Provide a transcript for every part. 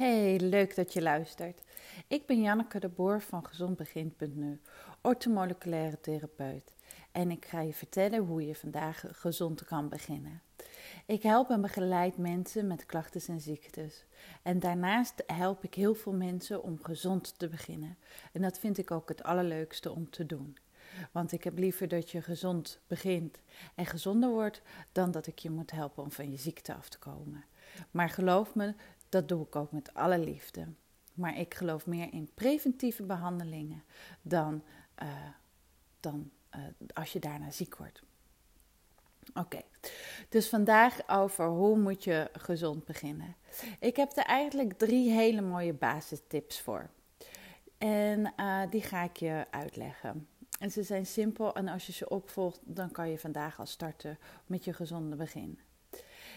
Hey, leuk dat je luistert. Ik ben Janneke de Boer van gezondbegin.nu, ortomoleculaire therapeut. En ik ga je vertellen hoe je vandaag gezond kan beginnen. Ik help en begeleid mensen met klachten en ziektes. En daarnaast help ik heel veel mensen om gezond te beginnen. En dat vind ik ook het allerleukste om te doen. Want ik heb liever dat je gezond begint en gezonder wordt, dan dat ik je moet helpen om van je ziekte af te komen. Maar geloof me, dat doe ik ook met alle liefde. Maar ik geloof meer in preventieve behandelingen dan, uh, dan uh, als je daarna ziek wordt. Oké, dus vandaag over hoe moet je gezond beginnen. Ik heb er eigenlijk drie hele mooie basistips voor. En uh, die ga ik je uitleggen. En ze zijn simpel en als je ze opvolgt, dan kan je vandaag al starten met je gezonde begin.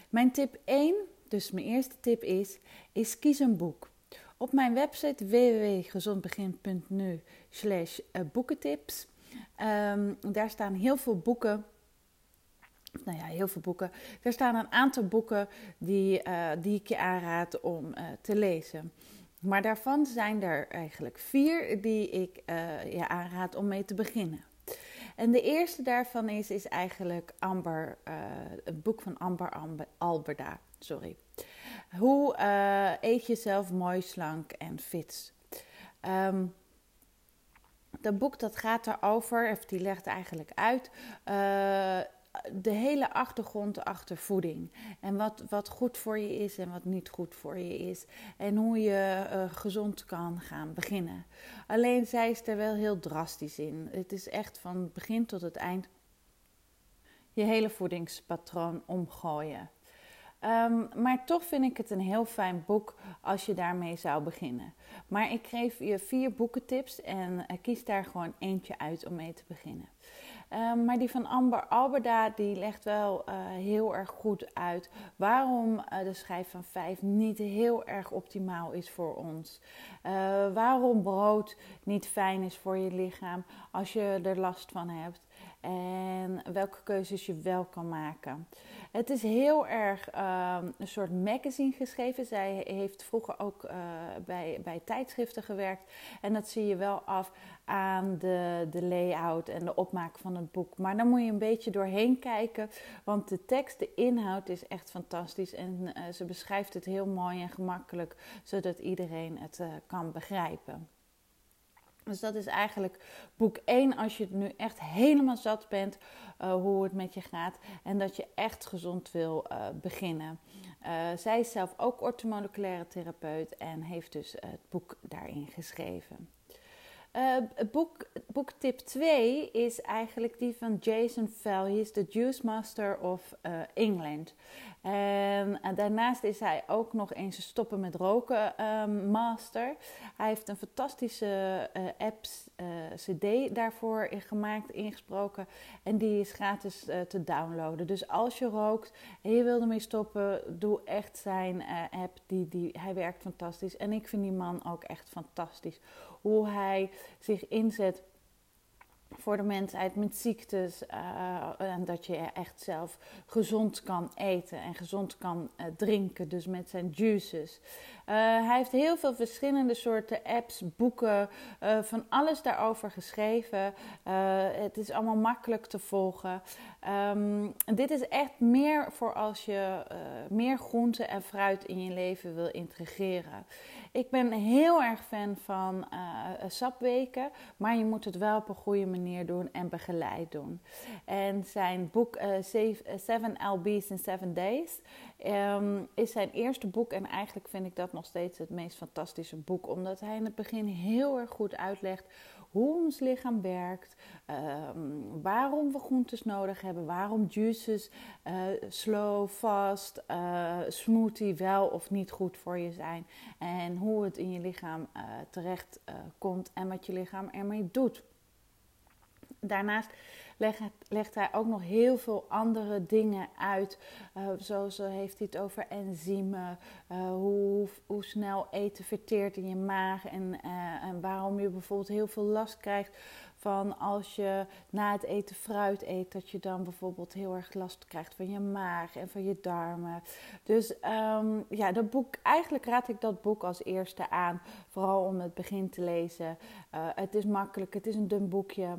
Mijn tip 1 dus mijn eerste tip is, is kies een boek. Op mijn website www.gezondbegin.nu slash eh, boekentips. Um, daar staan heel veel boeken. Nou ja, heel veel boeken. Er staan een aantal boeken die, uh, die ik je aanraad om uh, te lezen. Maar daarvan zijn er eigenlijk vier die ik je aanraad om mee te beginnen. En de eerste daarvan is, is eigenlijk Amber, het boek van Amber Alberda. Sorry. Hoe uh, eet je zelf mooi, slank en fit? Um, dat boek dat gaat erover, of die legt eigenlijk uit, uh, de hele achtergrond achter voeding. En wat, wat goed voor je is en wat niet goed voor je is. En hoe je uh, gezond kan gaan beginnen. Alleen zij is er wel heel drastisch in. Het is echt van het begin tot het eind je hele voedingspatroon omgooien. Um, maar toch vind ik het een heel fijn boek als je daarmee zou beginnen. Maar ik geef je vier boekentips en uh, kies daar gewoon eentje uit om mee te beginnen. Um, maar die van Amber Alberda die legt wel uh, heel erg goed uit waarom uh, de schijf van 5 niet heel erg optimaal is voor ons. waarom brood niet fijn is voor je lichaam als je er last van hebt. En welke keuzes je wel kan maken. Het is heel erg ehm, een soort magazine geschreven. Zij heeft vroeger ook uh, bij, bij tijdschriften gewerkt. En dat zie je wel af aan de, de layout en de opmaak van het boek. Maar dan moet je een beetje doorheen kijken. Want de tekst, de inhoud is echt fantastisch. En uh, ze beschrijft het heel mooi en gemakkelijk. Zodat iedereen het uh, kan begrijpen. Dus dat is eigenlijk boek 1 als je nu echt helemaal zat bent uh, hoe het met je gaat en dat je echt gezond wil uh, beginnen. Uh, zij is zelf ook ortomoleculaire therapeut en heeft dus het boek daarin geschreven. Boek, boektip 2 is eigenlijk die van Jason Fell. Hij is de Juice Master of England. En, en, daarnaast is hij ook nog eens een stoppen met roken uh, master. Hij heeft een fantastische uh, apps, CD daarvoor gemaakt, ingesproken. En die is gratis te downloaden. Dus als je rookt en je wil ermee stoppen, doe echt zijn app. Die, die, hij werkt fantastisch. En ik vind die man ook echt fantastisch hoe hij zich inzet voor de mensheid met ziektes. Uh, en dat je echt zelf gezond kan eten en gezond kan uh, drinken. Dus met zijn juices. Uh, hij heeft heel veel verschillende soorten apps, boeken, van alles daarover geschreven. het is allemaal makkelijk te volgen. Um, dit is echt meer voor als je meer groente en fruit in je leven wil integreren. Ik ben heel erg fan van sapweken, maar je moet het wel op een goede manier doen en begeleid doen. En zijn boek uh, Seven LB's in Seven Days um, is zijn eerste boek. En eigenlijk vind ik dat nog steeds het meest fantastische boek. Omdat hij in het begin heel erg goed uitlegt hoe ons lichaam werkt, um, waarom we groentes nodig hebben, waarom juices, uh, slow, fast, uh, smoothie wel of niet goed voor je zijn en hoe het in je lichaam uh, terecht komt en wat je lichaam ermee doet. Daarnaast legt, legt hij ook nog heel veel andere dingen uit. Uh, zoals uh, heeft hij het over enzymen, uh, hoe, hoe snel eten verteert in je maag en, en waarom je bijvoorbeeld heel veel last krijgt van als je na het eten fruit eet, dat je dan bijvoorbeeld heel erg last krijgt van je maag en van je darmen. Dus um, ja, dat boek, eigenlijk raad ik dat boek als eerste aan, vooral om het begin te lezen. het is makkelijk, het is een dun boekje.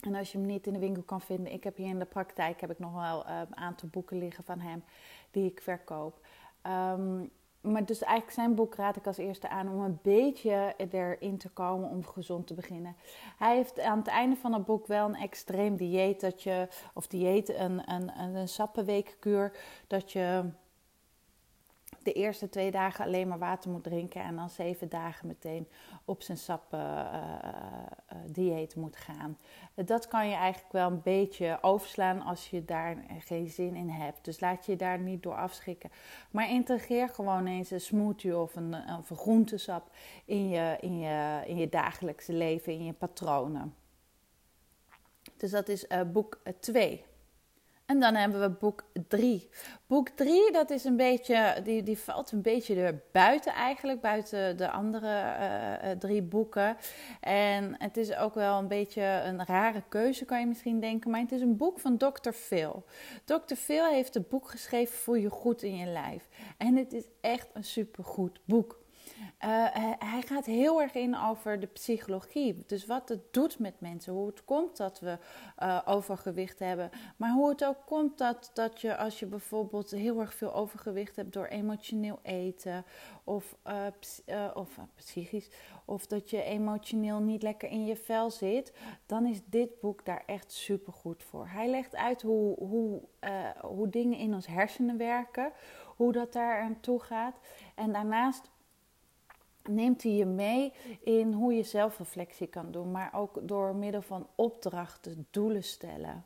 En als je hem niet in de winkel kan vinden, ik heb hier in de praktijk heb ik nog wel uh, een aantal boeken liggen van hem die ik verkoop. Um, maar dus eigenlijk zijn boek raad ik als eerste aan om een beetje erin te komen om gezond te beginnen. Hij heeft aan het einde van het boek wel een extreem dieet dat je, of dieet, een, een, een sappenweekkuur, dat je de eerste twee dagen alleen maar water moet drinken en dan zeven dagen meteen op zijn sap uh, dieet moet gaan. Dat kan je eigenlijk wel een beetje overslaan als je daar geen zin in hebt. Dus laat je daar niet door afschrikken. Maar integreer gewoon eens een smoothie of een, of een groentesap in je, in, je, in je dagelijkse leven, in je patronen. Dus dat is boek 2. En dan hebben we boek 3. Boek 3, dat is een beetje, die, die valt een beetje er buiten eigenlijk, buiten de andere uh, drie boeken. En het is ook wel een beetje een rare keuze, kan je misschien denken. Maar het is een boek van Dr. Phil. Dr. Phil heeft het boek geschreven voor je goed in je lijf. En het is echt een supergoed boek. Uh, hij gaat heel erg in over de psychologie. Dus wat het doet met mensen. Hoe het komt dat we uh, overgewicht hebben. Maar hoe het ook komt dat, dat je als je bijvoorbeeld heel erg veel overgewicht hebt door emotioneel eten. Of, uh, of psychisch. Of dat je emotioneel niet lekker in je vel zit. Dan is dit boek daar echt super goed voor. Hij legt uit hoe, hoe, hoe dingen in ons hersenen werken. Hoe dat daar aan toe gaat. En daarnaast neemt hij je mee in hoe je zelfreflectie kan doen, maar ook door middel van opdrachten, doelen stellen.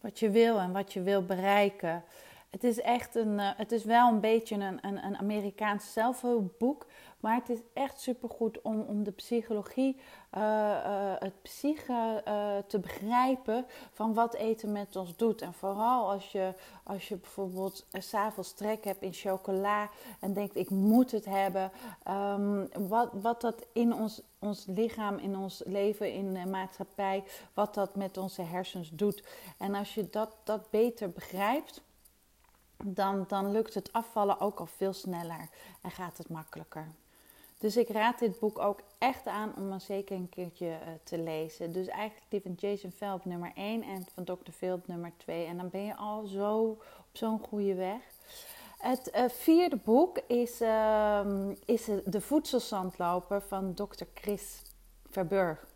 Wat je wil en wat je wil bereiken. Het is echt een, uh, het is wel een beetje een, een, een Amerikaans zelfhulpboek, maar het is echt supergoed om, om de psychologie, uh, uh, het psyche te begrijpen van wat eten met ons doet. En vooral als je, als je bijvoorbeeld s'avonds trek hebt in chocola en denkt ik moet het hebben. Um, wat, wat dat in ons, ons lichaam, in ons leven, in de maatschappij, wat dat met onze hersens doet. En als je dat, dat beter begrijpt dan, dan lukt het afvallen ook al veel sneller en gaat het makkelijker. Dus ik raad dit boek ook echt aan om dan zeker een keertje uh, te lezen. Dus eigenlijk die van Jason Phelps nummer 1 en van Dr. Phil nummer 2. En dan ben je al zo op zo'n goede weg. Het uh, vierde boek is, uh, is De Voedselzandloper van Dr. Chris Verburg.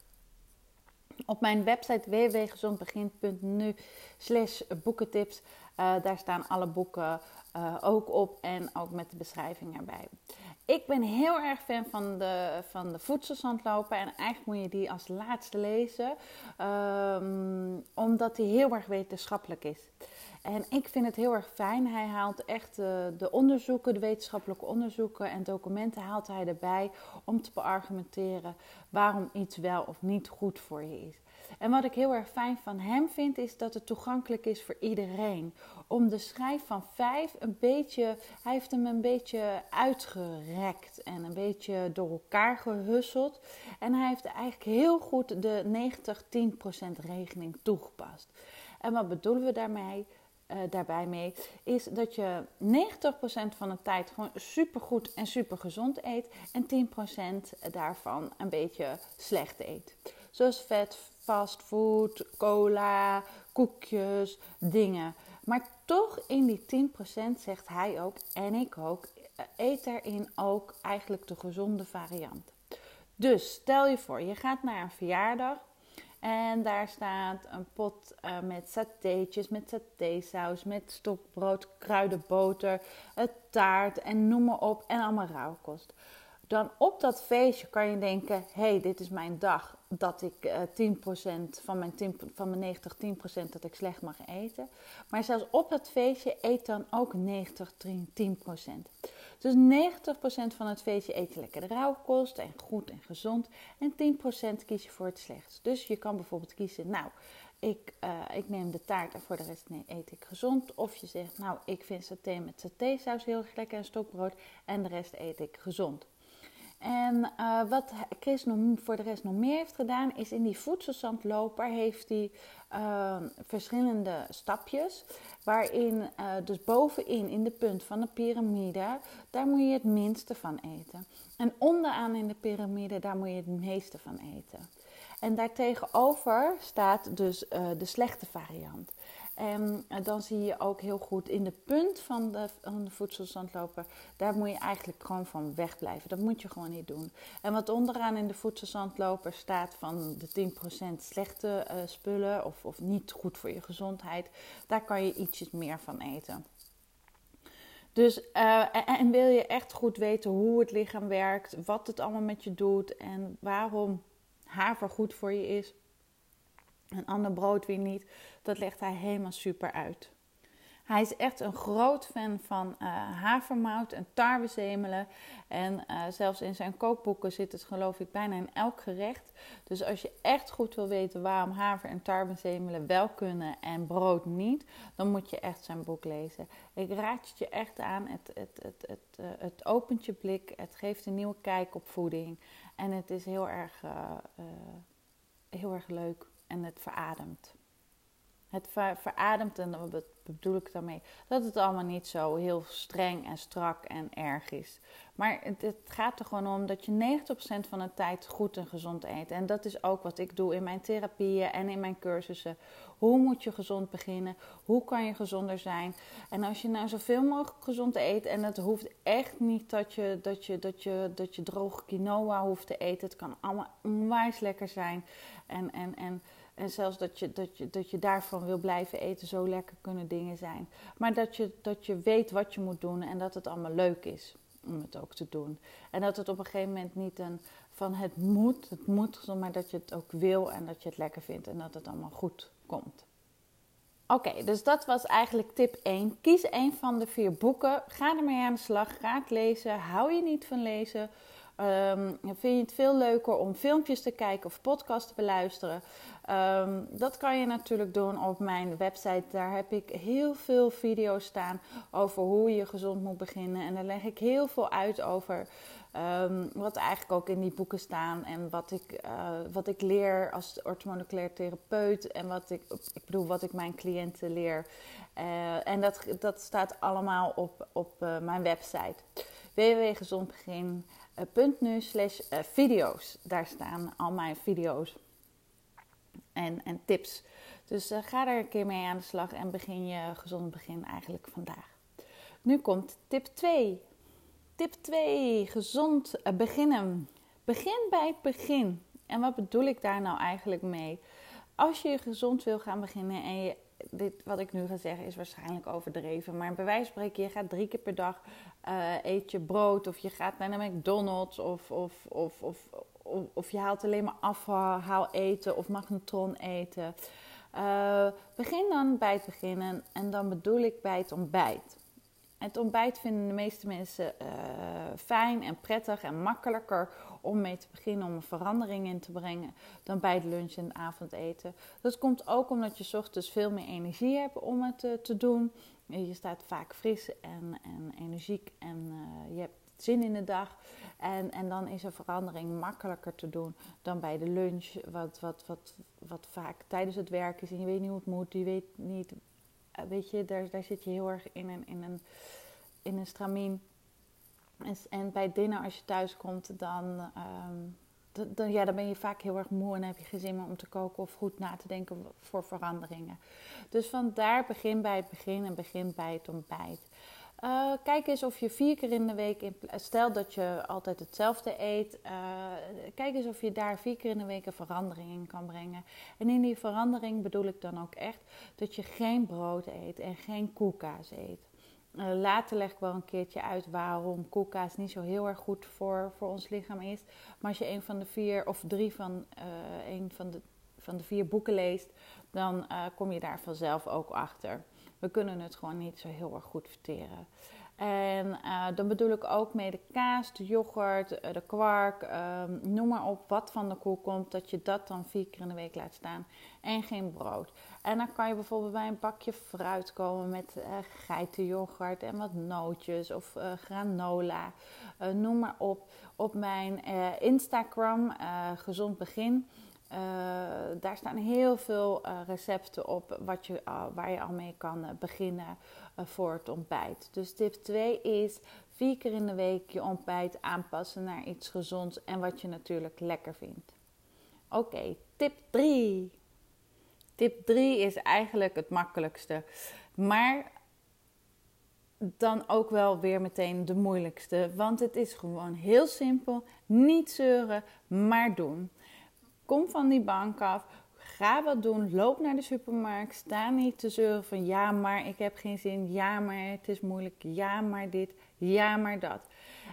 Op mijn website www.gezondbegin.nu slash boekentips uh, daar staan alle boeken uh, ook op en ook met de beschrijving erbij. Ik ben heel erg fan van de, van de voedselzandlopen en eigenlijk moet je die als laatste lezen, um, omdat die heel erg wetenschappelijk is. En ik vind het heel erg fijn. Hij haalt echt de, de onderzoeken, de wetenschappelijke onderzoeken en documenten haalt hij erbij om te beargumenteren waarom iets wel of niet goed voor je is. En wat ik heel erg fijn van hem vind, is dat het toegankelijk is voor iedereen. Om de schrijf van vijf een beetje, hij heeft hem een beetje uitgerekt en een beetje door elkaar gehusseld. En hij heeft eigenlijk heel goed de 90-10% regeling toegepast. En wat bedoelen we daarmee? Uh, daarbij mee, is dat je 90% van de tijd gewoon supergoed en super gezond eet en 10% daarvan een beetje slecht eet. Zoals vet, fastfood, cola, koekjes, dingen. Maar toch in die 10% zegt hij ook, en ik ook, eet daarin ook eigenlijk de gezonde variant. Dus stel je voor, je gaat naar een verjaardag en daar staat een pot uh, met satéetjes, met satésaus, met stokbrood, kruidenboter, een taart en noem maar op en allemaal rauwkost dan op dat feestje kan je denken: hé, hey, dit is mijn dag dat ik uh, eh, 10% van mijn, 10, van mijn 90, 10% dat ik slecht mag eten. Maar zelfs op dat feestje eet dan ook 90, 10%. Dus 90% van het feestje eet je lekker rauwkost en goed en gezond. En 10% kies je voor het slechts. Dus je kan bijvoorbeeld kiezen, nou, ik, uh, ik neem de taart en voor de rest eet ik gezond. Of je zegt, nou, ik vind saté met satésaus heel lekker en stokbrood en de rest eet ik gezond. En uh, wat Chris nog, voor de rest nog meer heeft gedaan, is in die voedselzandloper heeft hij uh, verschillende stapjes. Waarin, uh, dus bovenin in de punt van de piramide, daar moet je het minste van eten. En onderaan in de piramide, daar moet je het meeste van eten. En daartegenover staat dus de slechte variant. En eh, dan zie je ook heel goed in de punt van de, voedselzandloper, daar moet je eigenlijk gewoon van wegblijven. Dat moet je gewoon niet doen. En wat onderaan in de voedselzandloper staat van de 10% slechte uh, spullen of, of niet goed voor je gezondheid, daar kan je ietsjes meer van eten. Dus, uh, en wil je echt goed weten hoe het lichaam werkt, wat het allemaal met je doet en waarom haver goed voor je is, een ander brood weer niet. Dat legt hij helemaal super uit. Hij is echt een groot fan van uh, havermout en tarwezemelen. En uh, zelfs in zijn kookboeken zit het geloof ik bijna in elk gerecht. Dus als je echt goed wil weten waarom haver en tarwezemelen wel kunnen en brood niet, dan moet je echt zijn boek lezen. Ik raad het je echt aan. Het, het, het, het, uh, het opent je blik. Het geeft een nieuwe kijk op voeding. En het is heel erg, heel erg leuk en het verademt. Het ver, verademt, en wat bedoel ik daarmee? Dat het allemaal niet zo heel streng en strak en erg is. Maar het, het gaat er gewoon om dat je 90% van de tijd goed en gezond eet. En dat is ook wat ik doe in mijn therapieën en in mijn cursussen. Hoe moet je gezond beginnen? Hoe kan je gezonder zijn? En als je nou zoveel mogelijk gezond eet, en het hoeft echt niet dat je, dat je, dat je, dat je droge quinoa hoeft te eten. Het kan allemaal onwijs lekker zijn. En, en, en en zelfs dat je, dat, je, dat je daarvan wil blijven eten, zo lekker kunnen dingen zijn. Maar dat je, dat je weet wat je moet doen en dat het allemaal leuk is om het ook te doen. En dat het op een gegeven moment niet een van het moet, het moet, maar dat je het ook wil en dat je het lekker vindt en dat het allemaal goed komt. Oké, dus dat was eigenlijk tip 1. Kies een van de vier boeken. Ga ermee aan de slag. Ga het lezen. Hou je niet van lezen? Um, vind je het veel leuker om filmpjes te kijken of podcasts te beluisteren? Um, dat kan je natuurlijk doen op mijn website. Daar heb ik heel veel video's staan over hoe je gezond moet beginnen. En daar leg ik heel veel uit over um, wat eigenlijk ook in die boeken staan. En wat ik, uh, wat ik leer als orthomoleculair therapeut. En wat ik, ik bedoel, wat ik mijn cliënten leer. Uh, en dat, dat staat allemaal op, op uh, mijn website. www.gezondbegin.nu slash video's. Daar staan al mijn video's en, en tips. Dus uh, ga er een keer mee aan de slag en begin je gezond begin eigenlijk vandaag. Nu komt tip 2. Tip 2, gezond beginnen. Begin bij het begin. En wat bedoel ik daar nou eigenlijk mee? Als je gezond wil gaan beginnen en dit wat ik nu ga zeggen is waarschijnlijk overdreven, maar bij wijze van spreken, je gaat drie keer per dag uh, eet je brood of je gaat naar de McDonald's of, of, of, of, of, je haalt alleen maar afhaal eten of magnetron eten. Uh, begin dan bij het beginnen en dan bedoel ik bij het ontbijt. Het ontbijt vinden de meeste mensen uh, fijn en prettig en makkelijker om mee te beginnen, om een verandering in te brengen, dan bij het lunch en het avondeten. Dat komt ook omdat je ochtends veel meer energie hebt om het uh, te doen. Je staat vaak fris en, en energiek en je hebt zin in de dag. En, en dan is een verandering makkelijker te doen dan bij de lunch, wat, wat, wat, wat vaak tijdens het werk is en je weet niet hoe het moet, je weet niet, eh, weet je, daar, daar zit je heel erg in een, in een, in een stramien. En, en bij dinner, als je thuis komt, dan, um, dan, ja, dan ben je vaak heel erg moe en heb je geen zin meer om te koken of goed na te denken voor veranderingen. Dus vandaar begin bij het begin en begin bij het ontbijt. Uh, kijk eens of je vier keer in de week, stel dat je altijd hetzelfde eet, uh, kijk eens of je daar vier keer in de week een verandering in kan brengen. En in die verandering bedoel ik dan ook echt dat je geen brood eet en geen koelkaas eet. Uh, later leg ik wel een keertje uit waarom koelkaas niet zo heel erg goed voor, voor ons lichaam is. Maar als je een van de vier of drie van, een van, de, van de vier boeken leest, dan kom je daar vanzelf ook achter. We kunnen het gewoon niet zo heel erg goed verteren. En uh, dan bedoel ik ook mee de kaas, de yoghurt, de kwark, ehm, noem maar op wat van de koe komt, dat je dat dan vier keer in de week laat staan en geen brood. En dan kan je bijvoorbeeld bij een bakje fruit komen met uh, geitenyoghurt en wat nootjes of granola, noem maar op. Op mijn Instagram, Gezond Begin, daar staan heel veel recepten op wat je, waar je al mee kan beginnen voor het ontbijt. Dus tip 2 is vier keer in de week je ontbijt aanpassen naar iets gezonds en wat je natuurlijk lekker vindt. Oké, tip 3. Tip 3 is eigenlijk het makkelijkste, maar dan ook wel weer meteen de moeilijkste. Want het is gewoon heel simpel. Niet zeuren, maar doen. Kom van die bank af. Ga wat doen. Loop naar de supermarkt. Sta niet te zeuren van ja, maar ik heb geen zin. Ja, maar het is moeilijk. Ja, maar dit. Ja, maar dat.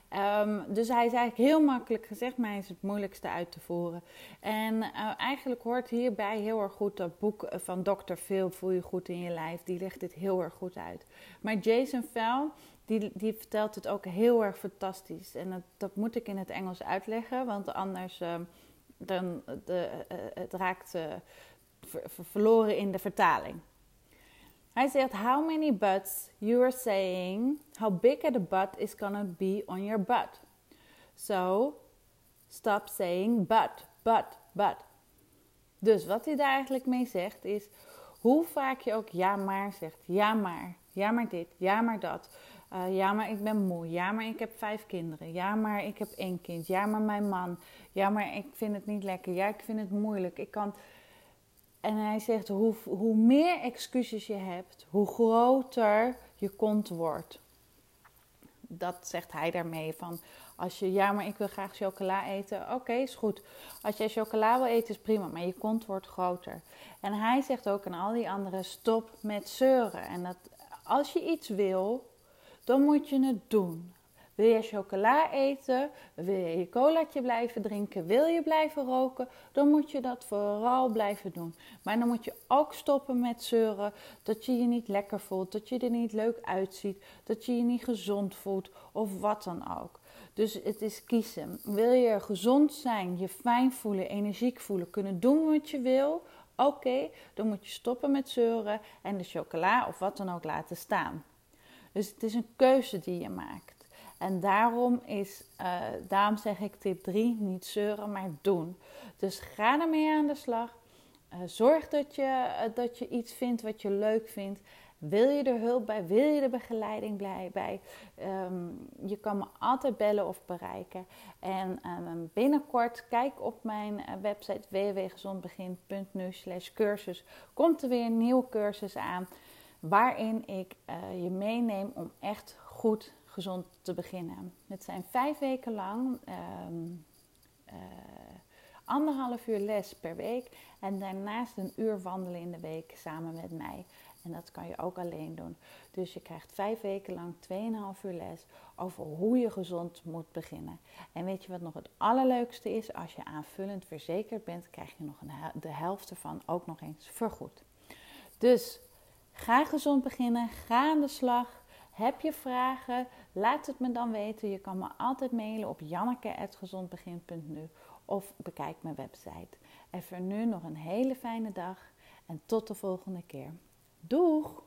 Ehm, dus hij is eigenlijk heel makkelijk gezegd, maar hij is het moeilijkste uit te voeren. En eh, eigenlijk hoort hierbij heel erg goed dat boek van Dr. Phil, Voel je goed in je lijf. Die legt dit heel erg goed uit. Maar Jason Fell, die, die vertelt het ook heel erg fantastisch. En dat, dat moet ik in het Engels uitleggen, want anders... Ehm, dan de, uh, het raakt ver, verloren in de vertaling. Hij zegt, how many butts you are saying, how big the butt is gonna be on your butt. So, stop saying but, but, but. Dus wat hij daar eigenlijk mee zegt is, hoe vaak je ook ja maar zegt, ja maar, ja maar dit, ja maar dat. Uh, ja, maar ik ben moe. Ja, maar ik heb vijf kinderen. Ja, maar ik heb één kind. Ja, maar mijn man. Ja, maar ik vind het niet lekker. Ja, ik vind het moeilijk. Ik kan. En hij zegt: hoe, hoe meer excuses je hebt, hoe groter je kont wordt. Dat zegt hij daarmee van. Als je, ja, maar ik wil graag chocola eten. Oké, is goed. Als jij chocola wil eten, is prima, maar je kont wordt groter. En hij zegt ook aan al die anderen: stop met zeuren. En dat als je iets wil, dan moet je het doen. Wil je chocola eten? Wil je je colaatje blijven drinken? Wil je blijven roken? Dan moet je dat vooral blijven doen. Maar dan moet je ook stoppen met zeuren dat je je niet lekker voelt, dat je er niet leuk uitziet, dat je je niet gezond voelt of wat dan ook. Dus het is kiezen. Wil je gezond zijn, je fijn voelen, energiek voelen, kunnen doen wat je wil? Oké, dan moet je stoppen met zeuren en de chocola of wat dan ook laten staan. Dus het is een keuze die je maakt. En daarom, is, uh, daarom zeg ik tip 3, niet zeuren, maar doen. Dus ga ermee aan de slag. Uh, zorg dat je, uh, dat je iets vindt wat je leuk vindt. Wil je er hulp bij? Wil je de begeleiding bij? Um, je kan me altijd bellen of bereiken. En um, binnenkort, kijk op mijn website www.gezondbegin.nu slash cursus. Komt er weer een nieuwe cursus aan waarin ik uh, je meeneem om echt goed gezond te beginnen. Het zijn vijf weken lang, um, uh, anderhalf uur les per week en daarnaast een uur wandelen in de week samen met mij. En dat kan je ook alleen doen. Dus je krijgt vijf weken lang 2,5 uur les over hoe je gezond moet beginnen. En weet je wat nog het allerleukste is? Als je aanvullend verzekerd bent, krijg je nog de helft ervan ook nog eens vergoed. Dus Ga gezond beginnen, ga aan de slag. Heb je vragen? Laat het me dan weten. Je kan me altijd mailen op janneke.gezondbegin.nu of bekijk mijn website. En voor nu nog een hele fijne dag en tot de volgende keer. Doeg!